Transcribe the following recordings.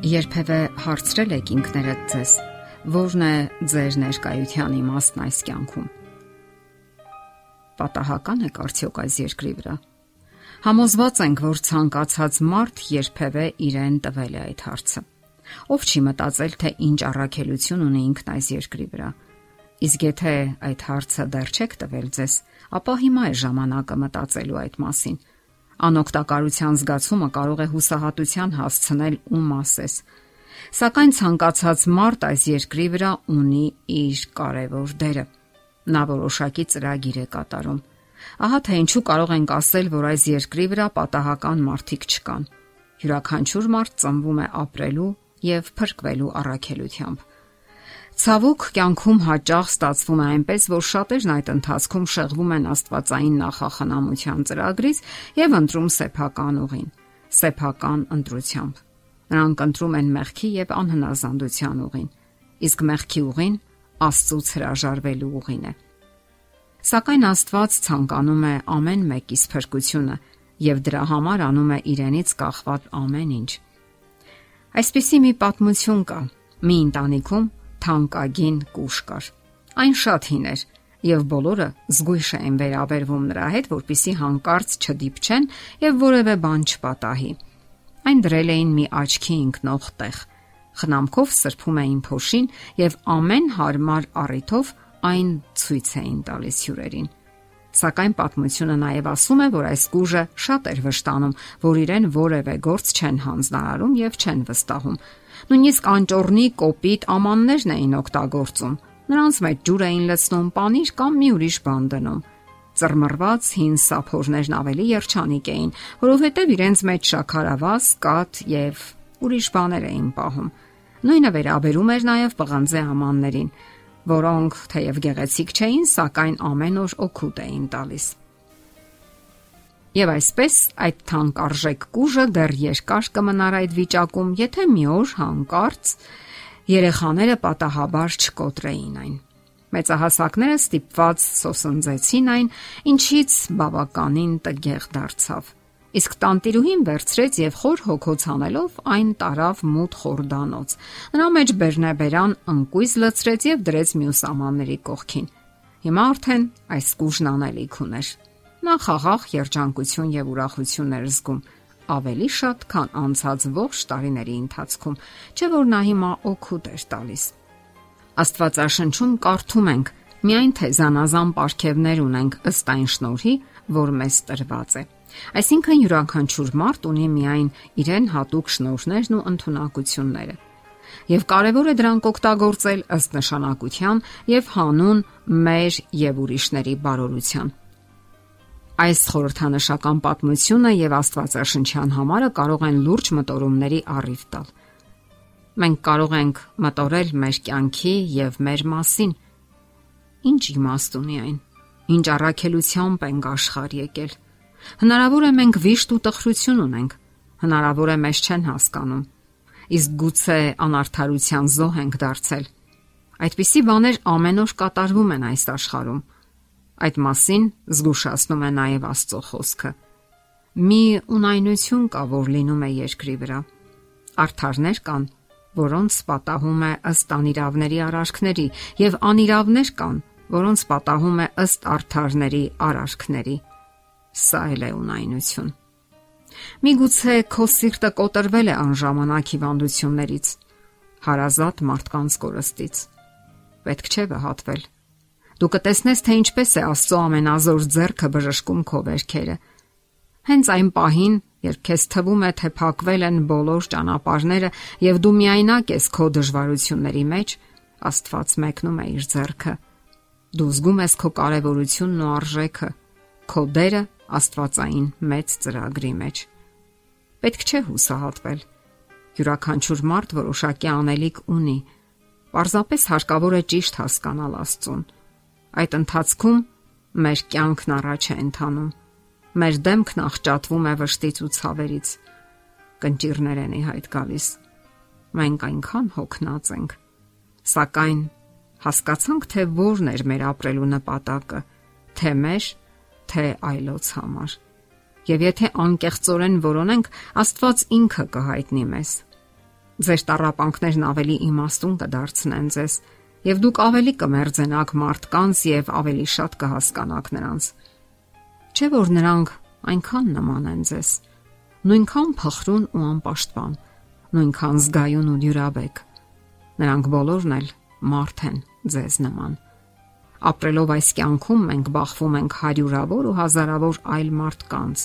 Երբևէ հարցրել եք ինքներդ ձեզ, ո՞րն է ձեր ներկայության իմաստն այս կյանքում։ Պատահական է արդյոք այս երկրի վրա։ Համոզված ենք, որ ցանկացած մարդ երբևէ իրեն տվել է այդ հարցը։ Ով չի մտածել, թե ինչ առաքելություն ունի ինքն այս երկրի վրա։ Իսկ եթե այդ հարցը դեռ չեք տվել ձեզ, ապա հիմա է ժամանակը մտածելու այդ մասին անօգտակարության զգացումը կարող է հուսահատության հասցնել ու մասես։ Սակայն ցանկացած մարդ այս երկրի վրա ունի իր կարևոր դերը։ Նա որոշակի ծրագիր է կատարում։ Ահա թե ինչու կարող ենք ասել, որ այս երկրի վրա պատահական մարդիկ չկան։ Յուրաքանչյուր մարդ ծնվում է ապրելու եւ փրկվելու առաքելությամբ։ Ցավոք կյանքում հաճախ ստացվում է այնպես, որ շատերն այդ ընթացքում շեղվում են Աստվածային նախախնամության ծրագրից եւ ընտրում սեփական ուղին, սեփական ընտրությամբ։ Նրանք ընտրում են մեղքի եւ անհնազանդության ուղին, իսկ մեղքի ուղին Աստծուց հրաժարվելու ուղին է։ Սակայն Աստված ցանկանում է ամեն մեկիս փրկությունը եւ դրա համար անում է իրենից կախված ամեն ինչ։ Այսպիսի մի պատմություն կա։ Մի ընտանիքում թանկագին կուշ կար։ Այն շատ հին էր եւ բոլորը զգույշ էին վերաբերվում նրա հետ, որpիսի հանկարծ չդիպչեն եւ որևէ բան չպատահի։ Այն դրել էին մի աչքի ընկնող տեղ։ Խնամքով սրբում էին փոշին եւ ամեն հարմար առիթով այն ցույց էին տալիս հյուրերին։ Սակայն պատմությունը նաև ասում է, որ այս կուժը շատ էր վշտանում, որ իրեն որևէ գործ չեն հանձնարարում եւ չեն վստահում, Նույնիսկ անճորնի կոպիտ ամաններն էին օգտագործում։ Նրանց մեջ ջուր էին լցնում, պանիր կամ մի ուրիշ բան դնում։ Ծռմռված հին սափորներն ավելի երջանիկ էին, որովհետև իրենց մեջ շաքարավազ, կաթ եւ ուրիշ բաներ էին պահում։ Նույնը վերաբերում էր նաև պղանձե ամաններին, որոնք թեև գեղեցիկ չէին, սակայն ամեն օր օգուտ էին տալիս։ Եվ այսպես այդ թանկարժեք կուժը դեռ երկար կմնար այդ վիճակում, եթե մի օր հանկարծ երեխաները պատահաբար չկոտրեին այն։ Մեծահասակները ստիպված սոսնձեցին այն, ինչից բավականին տգեղ դարձավ։ Իսկ տանտիրուհին վերցրեց եւ խոր հոգոց անելով այն տարավ մութ խորդանոց։ Նրա մեջ բեռնաբերան ընկույզ լցրեց եւ դրեց մյուս ամանների կողքին։ Հիմա արդեն այս կուժն անելիք ուներ նա խաղաղ երջանկություն եւ ուրախություն էր զգում ավելի շատ, քան անցած ողջ տարիների ընթացքում, չէ որ նա հիմա օգուտ էր տալիս։ Աստվածաշնչում կարդում ենք. Միայն թե զանազան ապարքևներ ունենք ըստ այն շնորհի, որ մեզ տրված է։ Այսինքն յուրաքանչյուր մարդ ունի միայն իրեն հատուկ շնորհներն ու ընտունակությունները։ Եվ կարևոր է դրանք օգտագործել ըստ նշանակության եւ հանուն մեր եւ ուրիշների բարօրության։ Այս խորհրդանշական պատմությունը եւ Աստվածաշնչյան համարը կարող են լուրջ մտորումների առիթ տալ։ Մենք կարող ենք մտորել մեր կյանքի եւ մեր մասին։ Ինչ իմաստ ունի այն։ Ինչ առաքելությամբ ենք աշխարհ եկել։ Հնարավոր է մենք վիշտ ու տխրություն ունենք։ Հնարավոր է մեզ չեն հասկանում։ Իսկ գուցե անարթարության զոհ ենք դարձել։ Այդպիսի բաներ ամեն օր կատարվում են այս աշխարհում Այդ մասին զգուշացնում է նաև Աստծո խոսքը։ Մի ունայնություն կա, որ լինում է երկրի վրա։ Արթարներ կան, որոնց պատահում է ըստ անիրավների արարքների, եւ անիրավներ կան, որոնց պատահում է ըստ արթարների արարքների։ Սա էլ է ունայնություն։ Միգուցե քո սիրտը կոտրվել է անժամանակ հիվանդություններից, հարազատ մարդկանց կորստից։ Պետք չէ վհատվել Դու կտեսնես, թե ինչպես է Աստծո ամենազոր ձեռքը բժշկում քո վերքերը։ Հենց այն պահին, երբ քեզ թվում է, թե փակվել են բոլոր ճանապարհները եւ դու միայնակ ես քո դժվարությունների մեջ, Աստված մեկնում է իր ձեռքը։ Դու զգում ես քո կարևորությունն ու արժեքը, քո դերը Աստվածային մեծ ծրագրի մեջ։ Պետք չէ հուսահատվել։ Յուրաքանչյուր մարդ որոշակի անելիք ունի։ Պարզապես հարկավոր է ճիշտ հասկանալ Աստծուն Այդ ընթացքում մեր կյանքն առաջ է ընթանում։ Մեր դեմքն աղճատվում է վշտից ու ցավերից։ Կնճիրներ են ի հայտ գալիս։ Մենք այնքան հոգնած ենք։ Սակայն հասկացանք, թե որն էր մեր ապրելու նպատակը, թե մեր, թե այլոց համար։ Եվ եթե անկեղծորեն որոնենք, Աստված ինքը կհայտնի մեզ։ Ձեր տարապանքներն ավելի իմաստուն կդարձնեն ձեզ, եւ դուք ավելի կմերձենաք մարդկանց եւ ավելի շատ կհասկանաք նրանց։ Չէ որ նրանք այնքան նման են ձեզ, նույնքան փխրուն ու անպաշտպան, նույնքան զգայուն ու դյուրաբեկ։ Նրանք բոլորն էլ մարդ են ձեզ նման։ Ապրելով այս կյանքում մենք բախվում ենք հարյուրավոր ու հազարավոր այլ մարդկանց։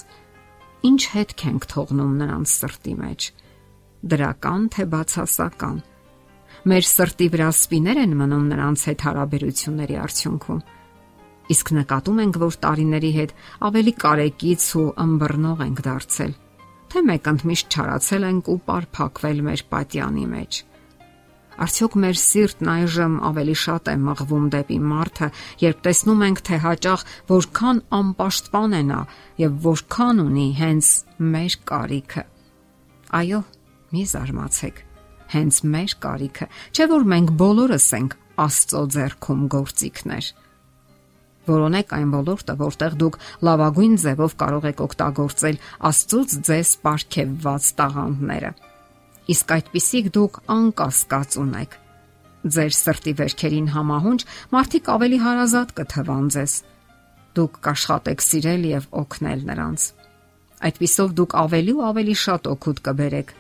Ինչ հետք ենք թողնում նրանց սրտի մեջ։ Դրական թե բացասական մեր սրտի վրա սպիներ են մնում նրանց հետ հարաբերությունների արդյունքում։ Իսկ նկատում ենք, որ տարիների հետ ավելի կարեկից ու ըմբռնող ենք դարձել, թե մեկ ընդմիշտ չարացել ենք ու պարփակվել մեր պատյանի մեջ։ Արդյոք մեր սիրտն այժմ ավելի շատ է մղվում դեպի մարդը, երբ տեսնում ենք, թե հաճախ որքան անպաշտպան է նա եւ որքան ունի հենց մեր կարիքը։ Այո, մի զարմացեք հենց մեր կարիքը, չէ որ մենք բոլորս ենք Աստծո ձեռքում գործիքներ։ Որոնեք այն ոլորտը, որտեղ դուք լավագույն ձևով կարող եք օգտագործել Աստծոց ձեզ ապարգևված տաղանդները։ Իսկ այդպիսիք դուք անկասկած ունեք։ Ձեր սրտի վերքերին համահունչ մարդիկ ավելի հարազատ կթվան ձեզ։ Դուք կաշխատեք սիրել եւ օգնել նրանց։ Այդպիսով դուք ավելի ու ավելի շատ օգուտ կբերեք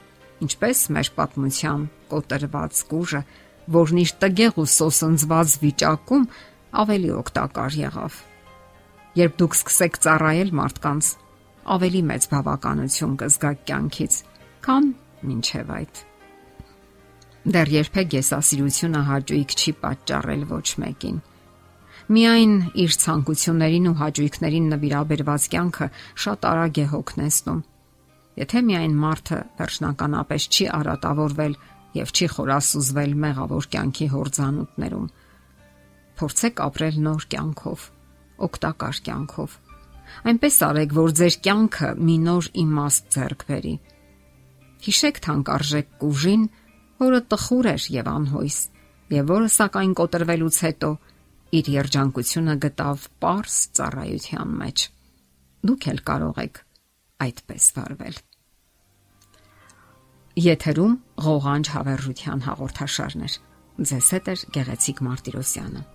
ինչպես մեր պատմության կոտրված կուժը, որն իր տգեղ ու սոսնձված վիճակում ավելի օգտակար եղավ։ Երբ դուք սկսեք ծառայել մարդկանց, ավելի մեծ բավականություն կզգաք կյանքից, քան մինչև այդ։ Դեռ երբեք եսասիրությունը հաճույք չի պատճառել ոչ մեկին։ Միայն իր ցանկություններին ու հաճույքներին նվիրաբերված կյանքը շատ արագ է հոգնեցնում Եթե միայն մարդը վերջնականապես չի արատավորվել եւ չի խորասուզվել մեղավոր կյանքի հորձանուտներում, փորձեք ապրել նոր կյանքով, օգտակար կյանքով։ Այնպես արեք, որ ձեր կյանքը մի նոր իմաստ ձեռք բերի։ Հիշեք թանկարժեք կուժին, որը տխուր էր եւ անհույս, եւ որը սակայն կոտրվելուց հետո իր երջանկությունը գտավ པարս ծառայության մեջ։ Դուք էլ կարող եք այդպես վարվել։ Եթերում ղողանջ հավերժության հաղորդաշարներ։ Ձեզ հետ է գեղեցիկ Մարտիրոսյանը։